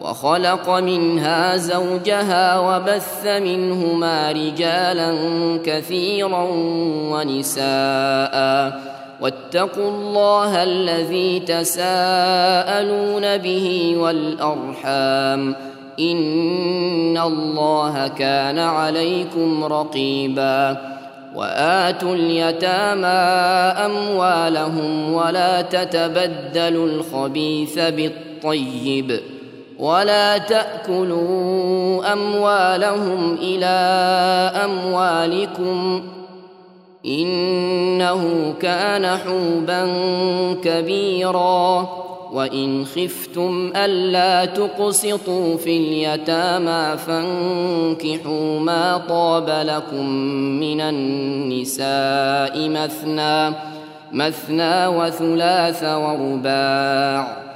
وخلق منها زوجها وبث منهما رجالا كثيرا ونساء. واتقوا الله الذي تساءلون به والأرحام. إن الله كان عليكم رقيبا. وآتوا اليتامى أموالهم ولا تتبدلوا الخبيث بالطيب. ولا تأكلوا أموالهم إلى أموالكم إنه كان حوبا كبيرا. وإن خفتم ألا تقسطوا في اليتامى فانكحوا ما طاب لكم من النساء مثنى مثنى وثلاث ورباع.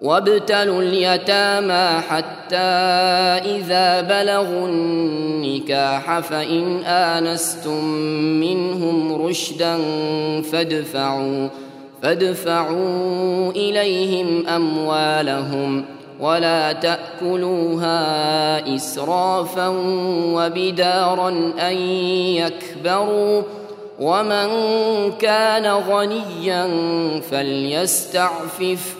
وابتلوا اليتامى حتى إذا بلغوا النكاح فإن آنستم منهم رشدا فادفعوا فادفعوا إليهم أموالهم ولا تأكلوها إسرافا وبدارا أن يكبروا ومن كان غنيا فليستعفف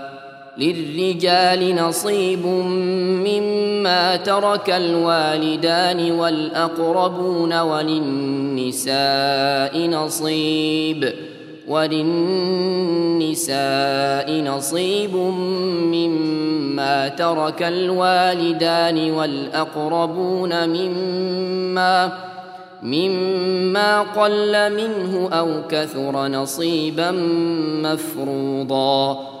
للرجال نصيب مما ترك الوالدان والأقربون وللنساء نصيب وللنساء نصيب مما ترك الوالدان والأقربون مما مما قل منه أو كثر نصيبا مفروضا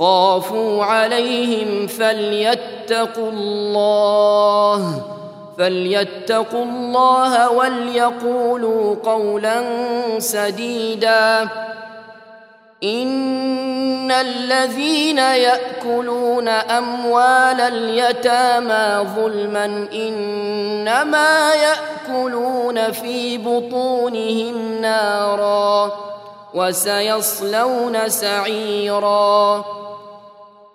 خافوا عليهم فليتقوا الله فليتقوا الله وليقولوا قولا سديدا. إن الذين يأكلون أموال اليتامى ظلما إنما يأكلون في بطونهم نارا وسيصلون سعيرا.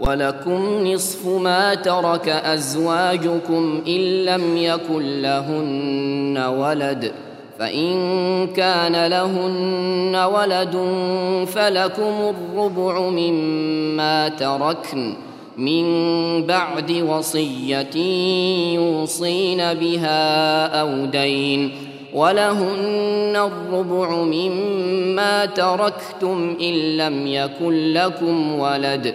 ولكم نصف ما ترك ازواجكم ان لم يكن لهن ولد فان كان لهن ولد فلكم الربع مما تركن من بعد وصيه يوصين بها أو دين ولهن الربع مما تركتم ان لم يكن لكم ولد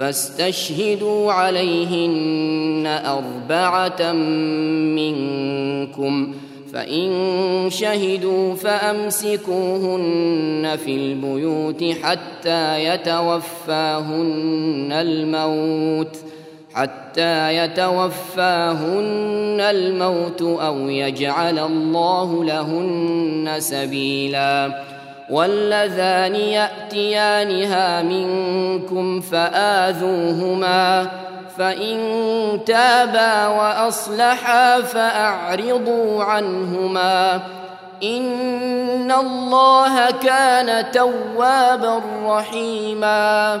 فاستشهدوا عليهن أربعة منكم فإن شهدوا فأمسكوهن في البيوت حتى يتوفاهن الموت حتى يتوفاهن الموت أو يجعل الله لهن سبيلا. واللذان يأتيانها منكم فآذوهما فإن تابا وأصلحا فأعرضوا عنهما. إن الله كان توابا رحيما.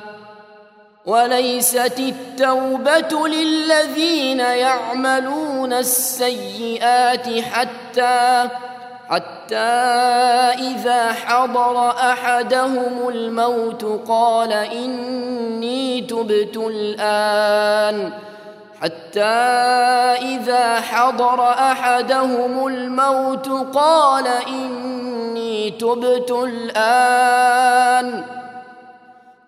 وليست التوبة للذين يعملون السيئات حتى حتى إذا حضر أحدهم الموت قال إني تبت الآن. حتى إذا حضر أحدهم الموت قال إني تبت الآن.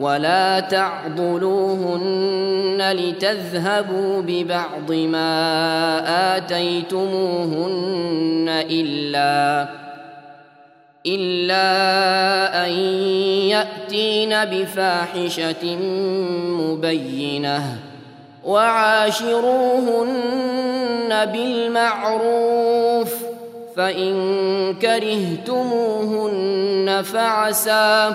ولا تعضلوهن لتذهبوا ببعض ما آتيتموهن إلا إلا أن يأتين بفاحشة مبينة وعاشروهن بالمعروف فإن كرهتموهن فعسى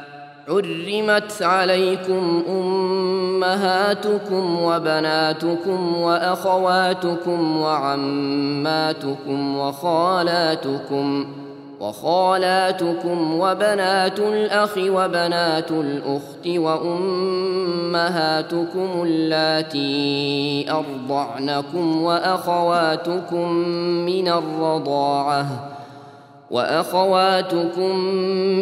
حرمت عليكم أمهاتكم وبناتكم وأخواتكم وعماتكم وخالاتكم وخالاتكم وبنات الأخ وبنات الأخت وأمهاتكم اللاتي أرضعنكم وأخواتكم من الرضاعة وأخواتكم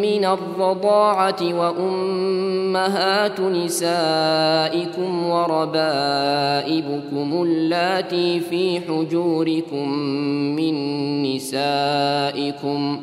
من الرضاعة وأمهات نسائكم وربائبكم اللاتي في حجوركم من نسائكم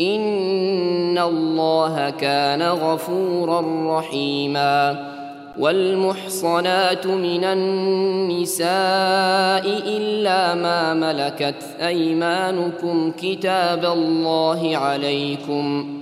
ان الله كان غفورا رحيما والمحصنات من النساء الا ما ملكت ايمانكم كتاب الله عليكم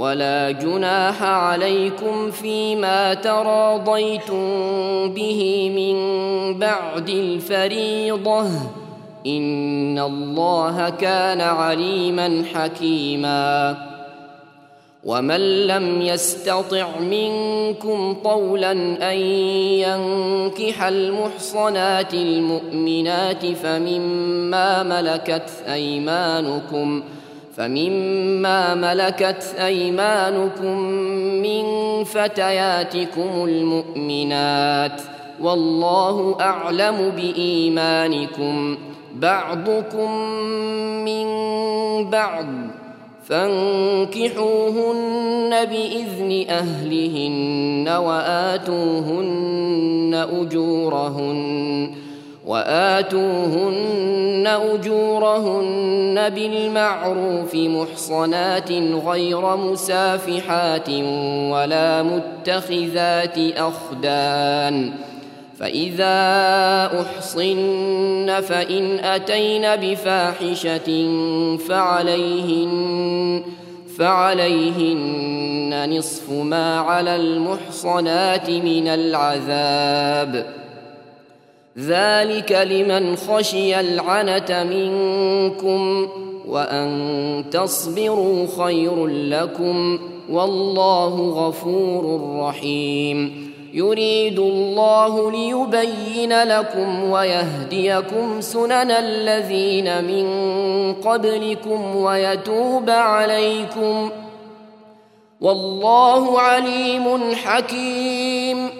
ولا جناح عليكم فيما تراضيتم به من بعد الفريضة. إن الله كان عليما حكيما. ومن لم يستطع منكم طولا أن ينكح المحصنات المؤمنات فمما ملكت ايمانكم ۖ فمما ملكت ايمانكم من فتياتكم المؤمنات والله اعلم بايمانكم بعضكم من بعض فانكحوهن باذن اهلهن واتوهن اجورهن وآتوهن أجورهن بالمعروف محصنات غير مسافحات ولا متخذات أخدان فإذا أحصن فإن أتين بفاحشة فعليهن فعليهن نصف ما على المحصنات من العذاب ذلك لمن خشي العنت منكم وأن تصبروا خير لكم والله غفور رحيم. يريد الله ليبين لكم ويهديكم سنن الذين من قبلكم ويتوب عليكم. والله عليم حكيم.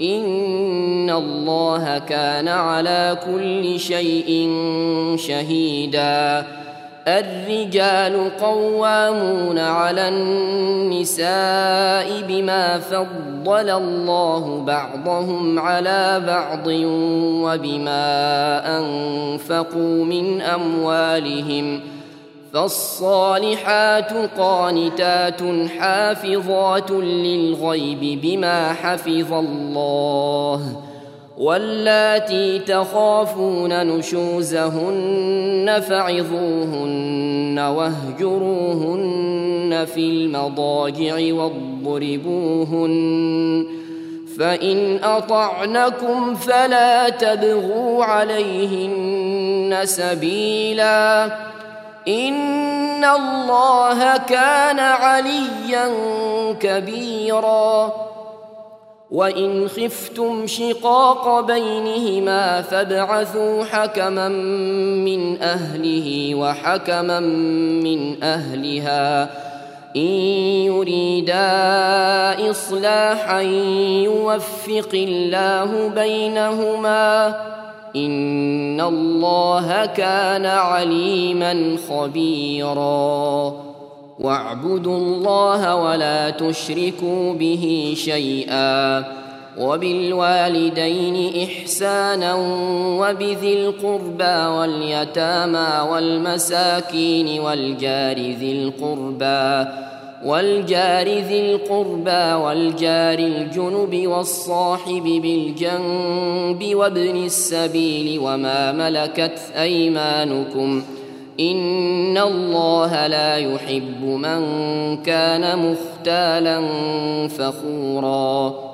ان الله كان على كل شيء شهيدا. الرجال قوامون على النساء بما فضل الله بعضهم على بعض وبما انفقوا من اموالهم فالصالحات قانتات حافظات للغيب بما حفظ الله واللاتي تخافون نشوزهن فعظوهن واهجروهن في المضاجع واضربوهن فإن أطعنكم فلا تبغوا عليهن سبيلا ان الله كان عليا كبيرا. وان خفتم شقاق بينهما فابعثوا حكما من اهله وحكما من اهلها. ان يريدا اصلاحا يوفق الله بينهما ان الله كان عليما خبيرا. واعبدوا الله ولا تشركوا به شيئا. وبالوالدين احسانا وبذي القربى واليتامى والمساكين والجار ذي القربى. والجار ذي القربى والجار الجنب والصاحب بالجنب وابن السبيل وما ملكت أيمانكم إن الله لا يحب من كان مختالا فخورا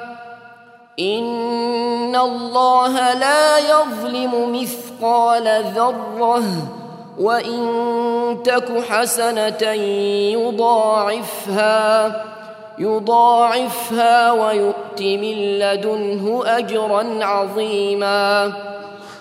ان الله لا يظلم مثقال ذره وان تك حسنه يضاعفها يضاعفها ويؤت من لدنه اجرا عظيما.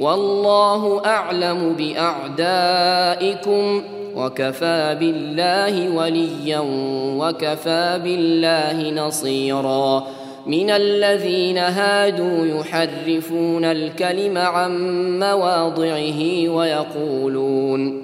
والله أعلم بأعدائكم وكفى بالله وليا وكفى بالله نصيراً. من الذين هادوا يحرفون الكلم عن مواضعه ويقولون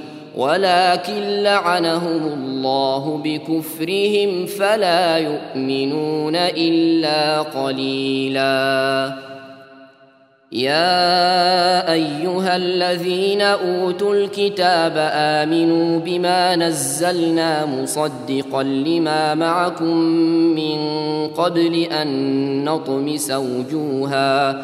ولكن لعنهم الله بكفرهم فلا يؤمنون إلا قليلاً. يا أيها الذين أوتوا الكتاب آمنوا بما نزلنا مصدقا لما معكم من قبل أن نطمس وجوها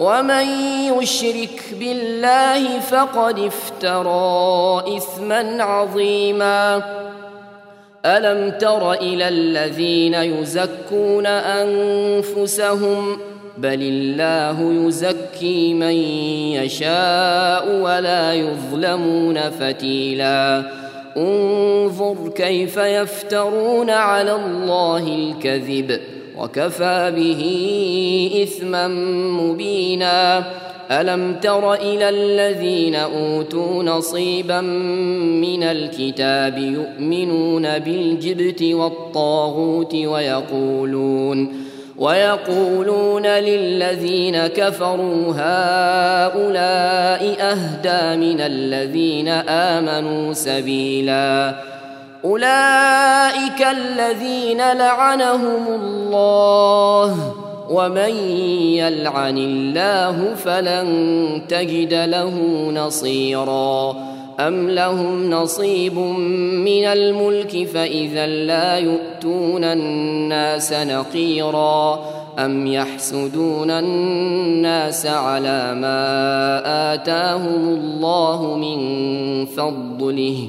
ومن يشرك بالله فقد افترى اثما عظيما الم تر إلى الذين يزكون انفسهم بل الله يزكي من يشاء ولا يظلمون فتيلا انظر كيف يفترون على الله الكذب وكفى به إثما مبينا. ألم تر إلى الذين أوتوا نصيبا من الكتاب يؤمنون بالجبت والطاغوت ويقولون ويقولون للذين كفروا هؤلاء أهدى من الذين آمنوا سبيلا. أولئك الذين لعنهم الله ومن يلعن الله فلن تجد له نصيرا. أم لهم نصيب من الملك فإذا لا يؤتون الناس نقيرا. أم يحسدون الناس على ما آتاهم الله من فضله؟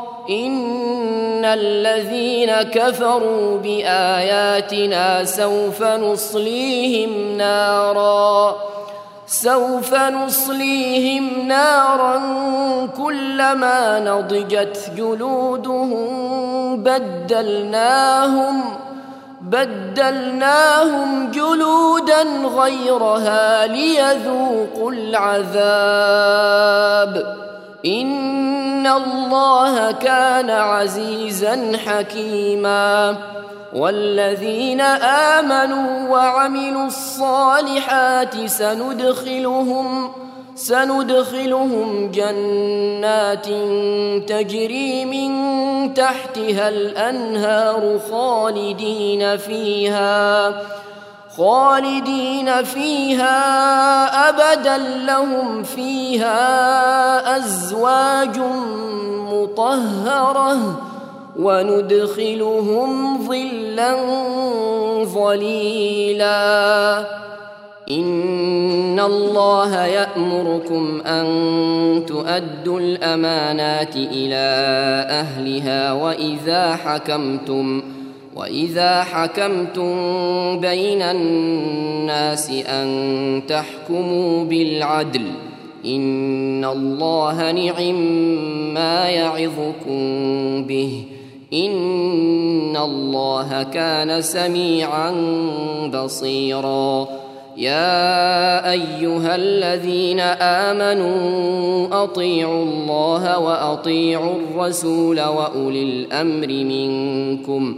ان الذين كفروا باياتنا سوف نصليهم نارا سوف نصليهم نارا كلما نضجت جلودهم بدلناهم بدلناهم جلودا غيرها ليذوقوا العذاب ان الله كان عزيزا حكيما والذين امنوا وعملوا الصالحات سندخلهم سندخلهم جنات تجري من تحتها الانهار خالدين فيها خالدين فيها أبدا لهم فيها أزواج مطهرة وندخلهم ظلا ظليلا. إن الله يأمركم أن تؤدوا الأمانات إلى أهلها وإذا حكمتم واذا حكمتم بين الناس ان تحكموا بالعدل ان الله نعم ما يعظكم به ان الله كان سميعا بصيرا يا ايها الذين امنوا اطيعوا الله واطيعوا الرسول واولي الامر منكم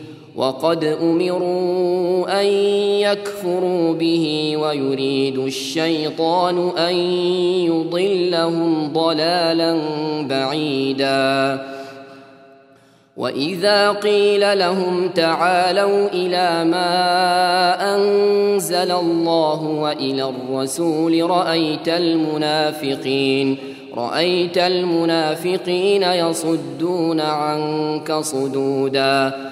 وقد أمروا أن يكفروا به ويريد الشيطان أن يضلهم ضلالا بعيدا. وإذا قيل لهم تعالوا إلى ما أنزل الله وإلى الرسول رأيت المنافقين رأيت المنافقين يصدون عنك صدودا.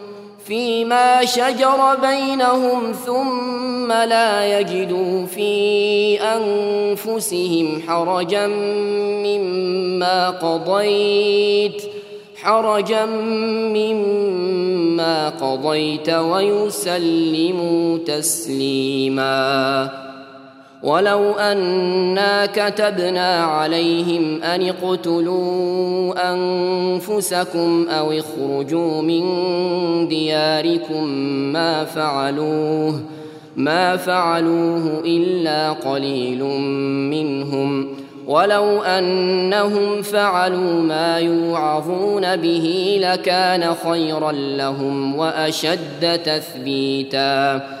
فيما شجر بينهم ثم لا يجدوا في أنفسهم حرجا مما قضيت حرجا مما قضيت ويسلموا تسليما. ولو أنا كتبنا عليهم أن اقتلوا أنفسكم أو اخرجوا من دياركم ما فعلوه ما فعلوه إلا قليل منهم. ولو أنهم فعلوا ما يوعظون به لكان خيرا لهم وأشد تثبيتا.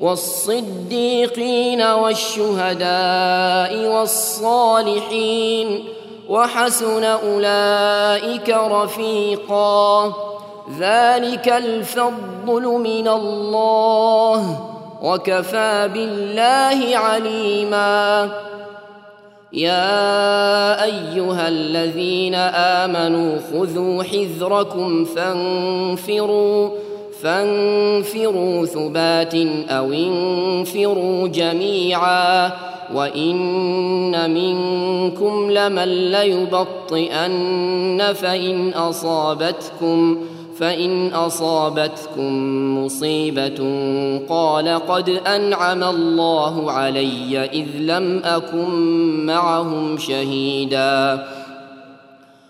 والصديقين والشهداء والصالحين وحسن أولئك رفيقا. ذلك الفضل من الله وكفى بالله عليما. يا أيها الذين آمنوا خذوا حذركم فانفروا فانفروا ثبات أو انفروا جميعا وإن منكم لمن ليبطئن فإن أصابتكم فإن أصابتكم مصيبة قال قد أنعم الله علي إذ لم أكن معهم شهيدا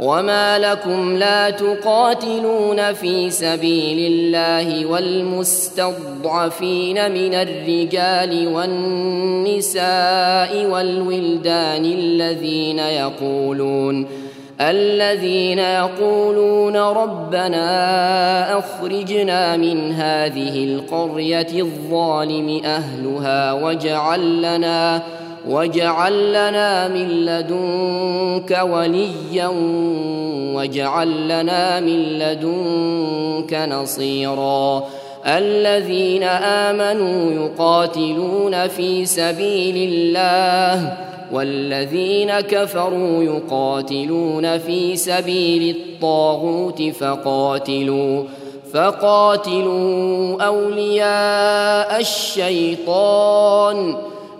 وما لكم لا تقاتلون في سبيل الله والمستضعفين من الرجال والنساء والولدان الذين يقولون الذين يقولون ربنا اخرجنا من هذه القريه الظالم اهلها واجعل لنا واجعل لنا من لدنك وليا واجعل لنا من لدنك نصيرا. الذين آمنوا يقاتلون في سبيل الله والذين كفروا يقاتلون في سبيل الطاغوت فقاتلوا فقاتلوا أولياء الشيطان.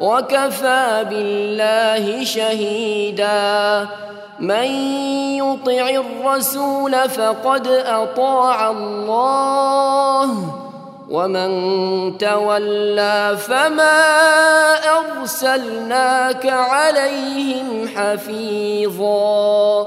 وكفى بالله شهيدا. من يطع الرسول فقد أطاع الله ومن تولى فما أرسلناك عليهم حفيظا.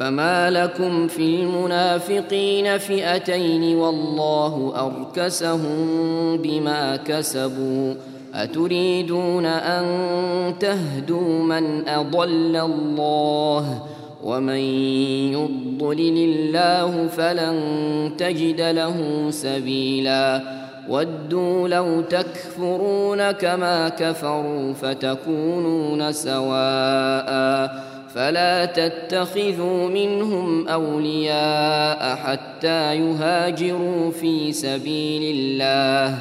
فما لكم في المنافقين فئتين والله اركسهم بما كسبوا اتريدون ان تهدوا من اضل الله ومن يضلل الله فلن تجد له سبيلا ودوا لو تكفرون كما كفروا فتكونون سواء فلا تتخذوا منهم أولياء حتى يهاجروا في سبيل الله.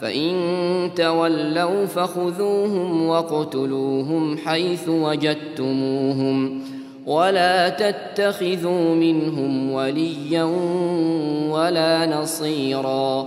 فإن تولوا فخذوهم واقتلوهم حيث وجدتموهم. ولا تتخذوا منهم وليا ولا نصيرا.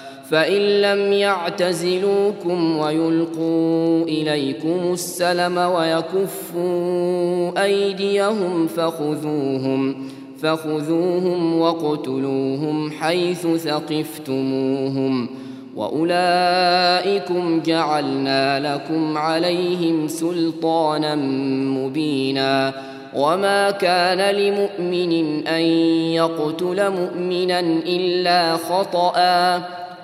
فإن لم يعتزلوكم ويلقوا إليكم السلم ويكفوا أيديهم فخذوهم فخذوهم وقتلوهم حيث ثقفتموهم ۖ. وأولئكم جعلنا لكم عليهم سلطانا مبينا. وما كان لمؤمن أن يقتل مؤمنا إلا خطأ.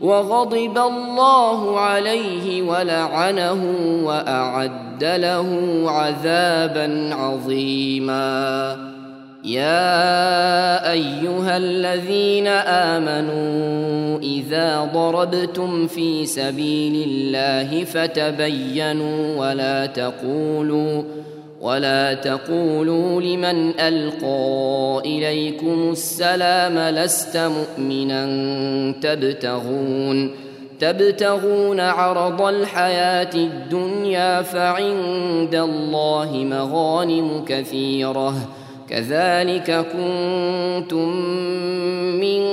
وغضب الله عليه ولعنه وأعد له عذابا عظيما. يا أيها الذين آمنوا إذا ضربتم في سبيل الله فتبينوا ولا تقولوا ولا تقولوا لمن القى اليكم السلام لست مؤمنا تبتغون تبتغون عرض الحياة الدنيا فعند الله مغانم كثيره كذلك كنتم من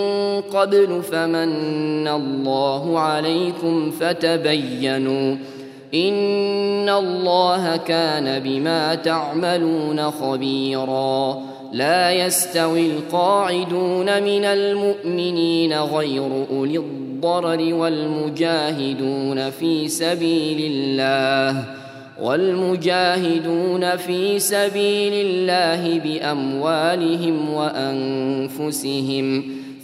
قبل فمن الله عليكم فتبينوا ان الله كان بما تعملون خبيرا لا يستوي القاعدون من المؤمنين غير اولي الضرر والمجاهدون في سبيل الله والمجاهدون في سبيل الله باموالهم وانفسهم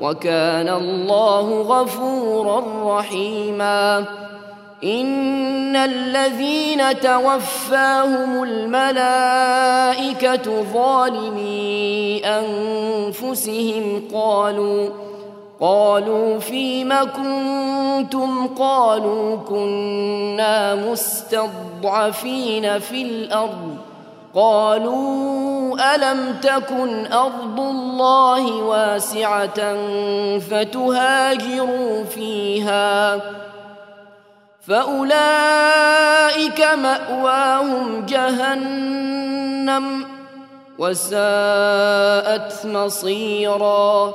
وكان الله غفورا رحيما. إن الذين توفاهم الملائكة ظالمي أنفسهم قالوا قالوا فيم كنتم؟ قالوا كنا مستضعفين في الأرض. قالوا ألم تكن أرض الله واسعة فتهاجروا فيها فأولئك مأواهم جهنم وساءت مصيرا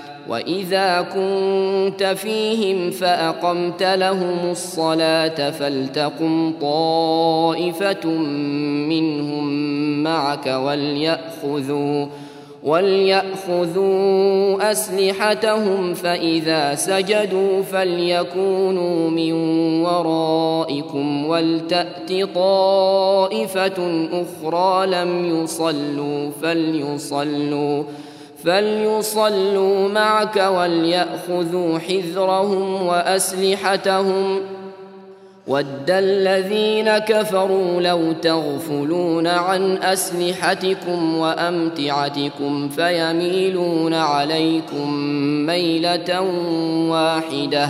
واذا كنت فيهم فاقمت لهم الصلاه فلتقم طائفه منهم معك ولياخذوا وليأخذوا أسلحتهم فإذا سجدوا فليكونوا من ورائكم ولتأت طائفة أخرى لم يصلوا فليصلوا فليصلوا معك وليأخذوا حذرهم وأسلحتهم ۖ ود الذين كفروا لو تغفلون عن اسلحتكم وامتعتكم فيميلون عليكم ميله واحدة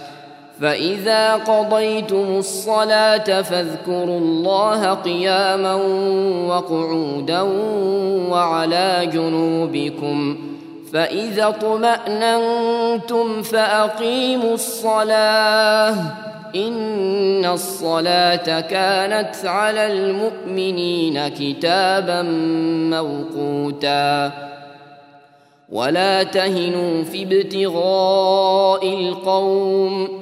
فإذا قضيتم الصلاة فاذكروا الله قياما وقعودا وعلى جنوبكم فإذا اطمأننتم فأقيموا الصلاة إن الصلاة كانت على المؤمنين كتابا موقوتا ولا تهنوا في ابتغاء القوم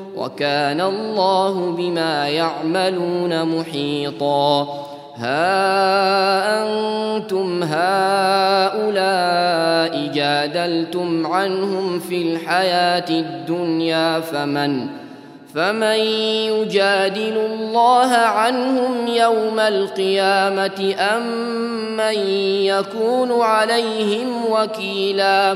وكان الله بما يعملون محيطا. ها أنتم هؤلاء جادلتم عنهم في الحياة الدنيا فمن؟ فمن يجادل الله عنهم يوم القيامة أم من يكون عليهم وكيلا؟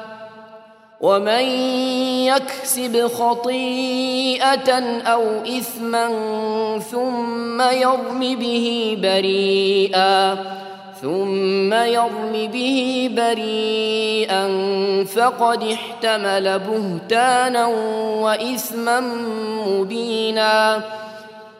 ومن يكسب خطيئة أو إثما ثم يرم به بريئا ثم يرم به بريئا فقد احتمل بهتانا وإثما مبينا.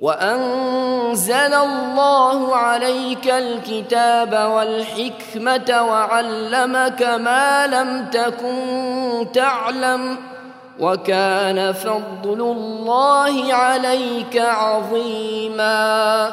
وأنزل الله عليك الكتاب والحكمة وعلمك ما لم تكن تعلم وكان فضل الله عليك عظيما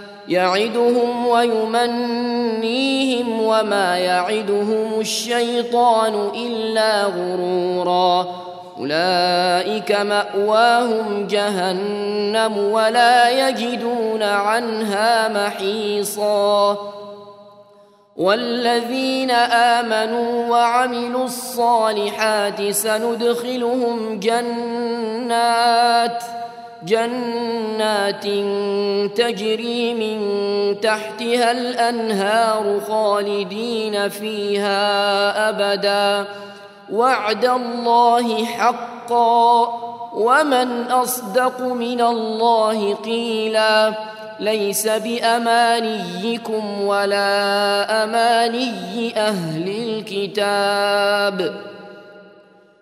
يعدهم ويمنيهم وما يعدهم الشيطان إلا غرورا. أولئك مأواهم جهنم ولا يجدون عنها محيصا. والذين آمنوا وعملوا الصالحات سندخلهم جنات جنات تجري من تحتها الأنهار خالدين فيها أبدا. وعد الله حقا. ومن أصدق من الله قيلا. ليس بأمانيكم ولا أماني أهل الكتاب.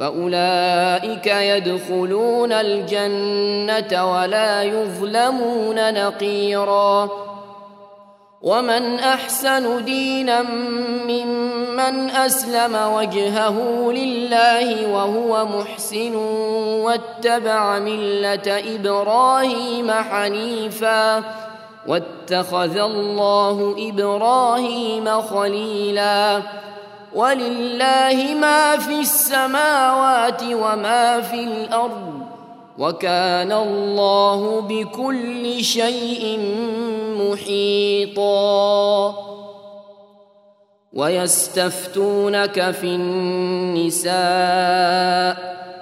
فأولئك يدخلون الجنة ولا يظلمون نقيرا. ومن أحسن دينا ممن أسلم وجهه لله وهو محسن واتبع ملة إبراهيم حنيفا. واتخذ الله إبراهيم خليلا. ولله ما في السماوات وما في الأرض وكان الله بكل شيء محيطا. ويستفتونك في النساء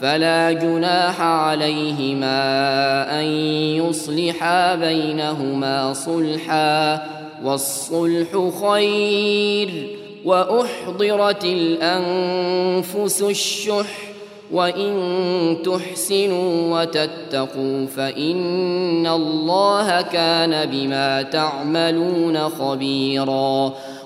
فلا جناح عليهما أن يصلحا بينهما صلحا والصلح خير وأحضرت الأنفس الشح وإن تحسنوا وتتقوا فإن الله كان بما تعملون خبيرا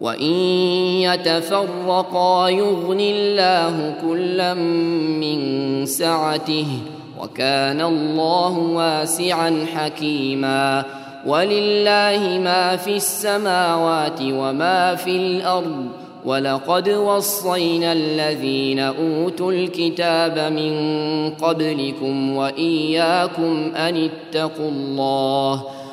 وان يتفرقا يغن الله كلا من سعته وكان الله واسعا حكيما ولله ما في السماوات وما في الأرض ولقد وصينا الذين اوتوا الكتاب من قبلكم واياكم ان اتقوا الله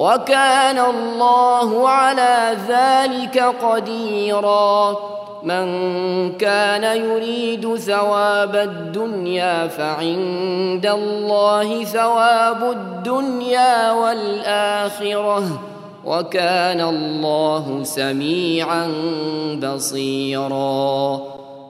وكان الله على ذلك قديرا. من كان يريد ثواب الدنيا فعند الله ثواب الدنيا والآخرة. وكان الله سميعا بصيرا.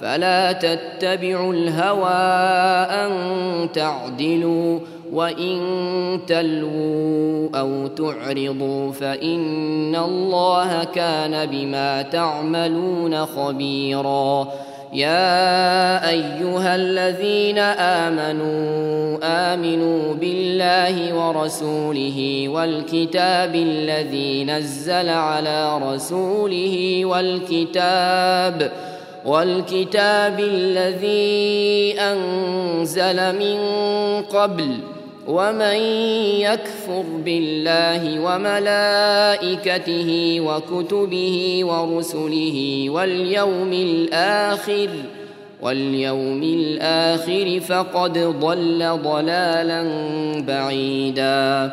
فلا تتبعوا الهوى أن تعدلوا وإن تلووا أو تعرضوا فإن الله كان بما تعملون خبيراً. يا أيها الذين آمنوا آمنوا بالله ورسوله والكتاب الذي نزل على رسوله والكتاب والكتاب الذي أنزل من قبل ومن يكفر بالله وملائكته وكتبه ورسله واليوم الآخر واليوم الآخر فقد ضل ضلالا بعيدا.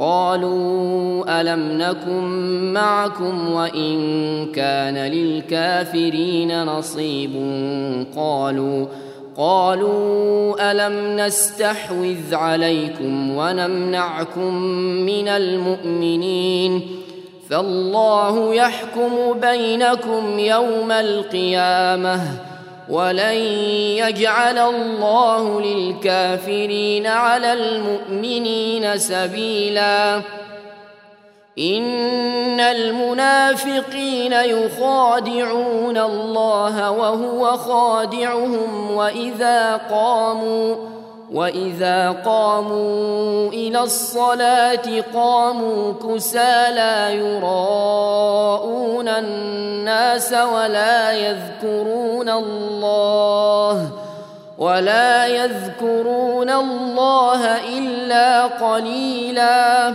قالوا ألم نكن معكم وإن كان للكافرين نصيب قالوا قالوا ألم نستحوذ عليكم ونمنعكم من المؤمنين ۖ فالله يحكم بينكم يوم القيامة ولن يجعل الله للكافرين على المؤمنين سبيلا. ان المنافقين يخادعون الله وهو خادعهم واذا قاموا واذا قاموا إلى الصلاه قاموا كسى لا يراءون الناس ولا يذكرون الله ولا يذكرون الله الا قليلا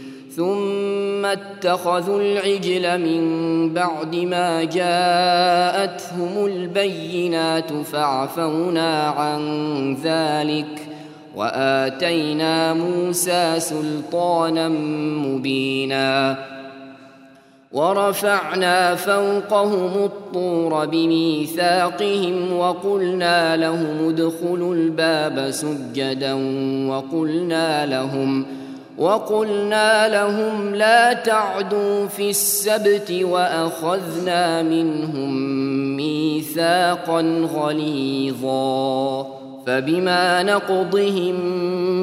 ثم اتخذوا العجل من بعد ما جاءتهم البينات فعفونا عن ذلك وآتينا موسى سلطانا مبينا ورفعنا فوقهم الطور بميثاقهم وقلنا لهم ادخلوا الباب سجدا وقلنا لهم وقلنا لهم لا تعدوا في السبت وأخذنا منهم ميثاقا غليظا فبما نقضهم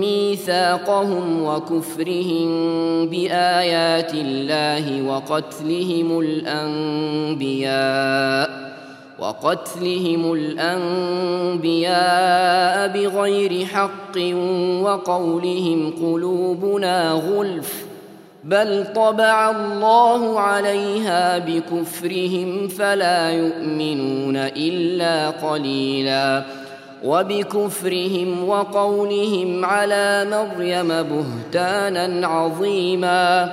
ميثاقهم وكفرهم بآيات الله وقتلهم الأنبياء وقتلهم الأنبياء بغير حق وقولهم قلوبنا غلف بل طبع الله عليها بكفرهم فلا يؤمنون إلا قليلاً. وبكفرهم وقولهم على مريم بهتانا عظيما.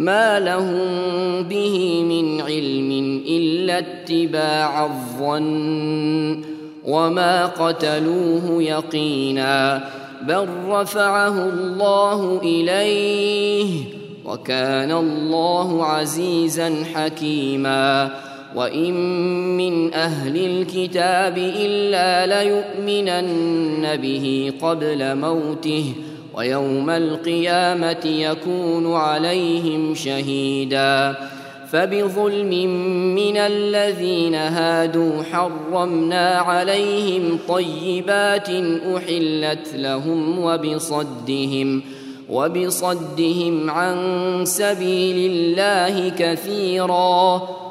ما لهم به من علم إلا اتباع الظن وما قتلوه يقينا بل رفعه الله إليه وكان الله عزيزا حكيما وإن من أهل الكتاب إلا ليؤمنن به قبل موته ويوم القيامة يكون عليهم شهيدا. فبظلم من الذين هادوا حرمنا عليهم طيبات أحلت لهم وبصدهم وبصدهم عن سبيل الله كثيرا.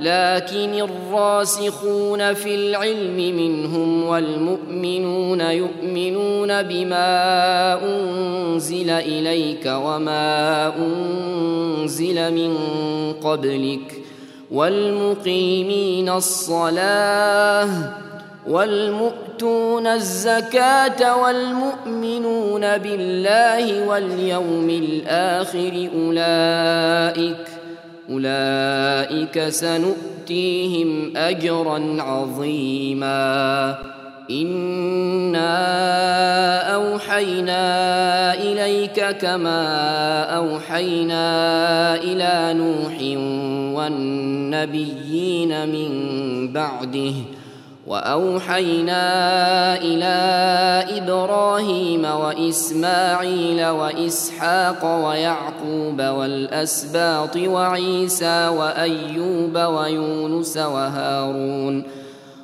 لكن الراسخون في العلم منهم والمؤمنون يؤمنون بما أنزل إليك وما أنزل من قبلك والمقيمين الصلاة والمؤتون الزكاة والمؤمنون بالله واليوم الآخر أولئك أولئك سنؤتيهم اجرا عظيما. إنا أوحينا إليك كما أوحينا إلى نوح والنبيين من بعده. وأوحينا إلى إبراهيم وإسماعيل وإسحاق ويعقوب والأسباط وعيسى وأيوب ويونس وهارون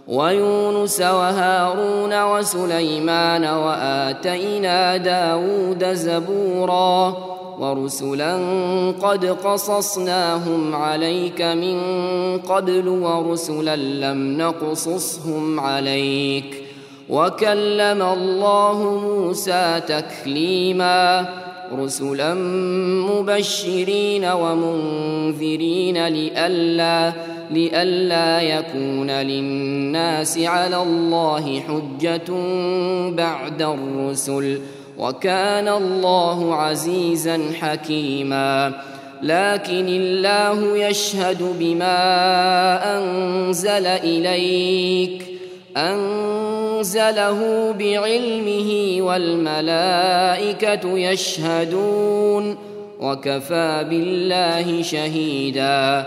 ويونس وهارون وسليمان وآتينا داود زبورا ورسلا قد قصصناهم عليك من قبل ورسلا لم نقصصهم عليك وكلم الله موسى تكليما رسلا مبشرين ومنذرين لئلا لئلا يكون للناس على الله حجة بعد الرسل وكان الله عزيزا حكيما. لكن الله يشهد بما أنزل إليك أنزله بعلمه والملائكة يشهدون وكفى بالله شهيدا.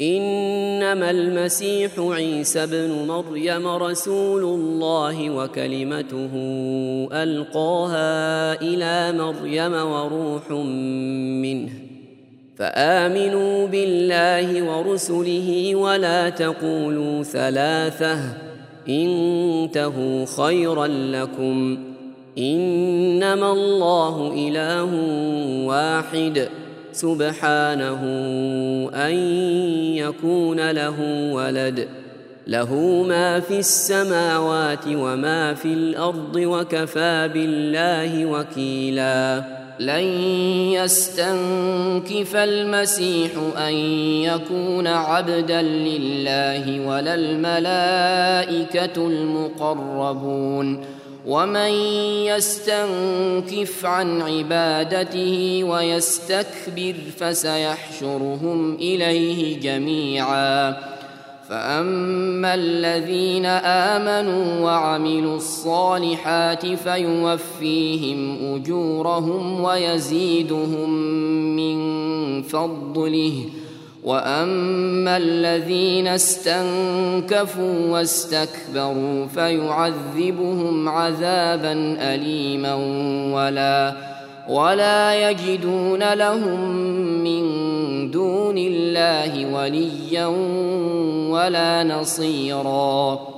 إنما المسيح عيسى ابن مريم رسول الله وكلمته ألقاها إلى مريم وروح منه. فآمنوا بالله ورسله ولا تقولوا ثلاثة. انتهوا خيرا لكم. إنما الله إله واحد. سبحانه أن يكون له ولد. له ما في السماوات وما في الأرض وكفى بالله وكيلا. لن يستنكف المسيح أن يكون عبدا لله ولا الملائكة المقربون. ومن يستنكف عن عبادته ويستكبر فسيحشرهم إليه جميعا. فأما الذين آمنوا وعملوا الصالحات فيوفيهم أجورهم ويزيدهم من فضله. واما الذين استنكفوا واستكبروا فيعذبهم عذابا اليما ولا ولا يجدون لهم من دون الله وليا ولا نصيرا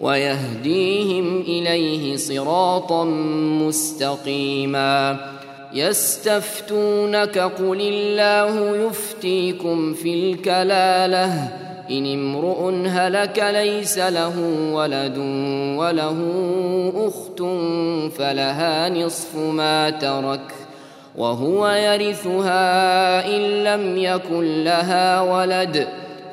ويهديهم إليه صراطا مستقيما. يستفتونك قل الله يفتيكم في الكلالة. إن امرؤ هلك ليس له ولد وله أخت فلها نصف ما ترك. وهو يرثها إن لم يكن لها ولد.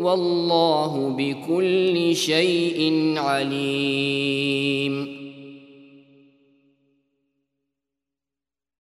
والله بكل شيء عليم.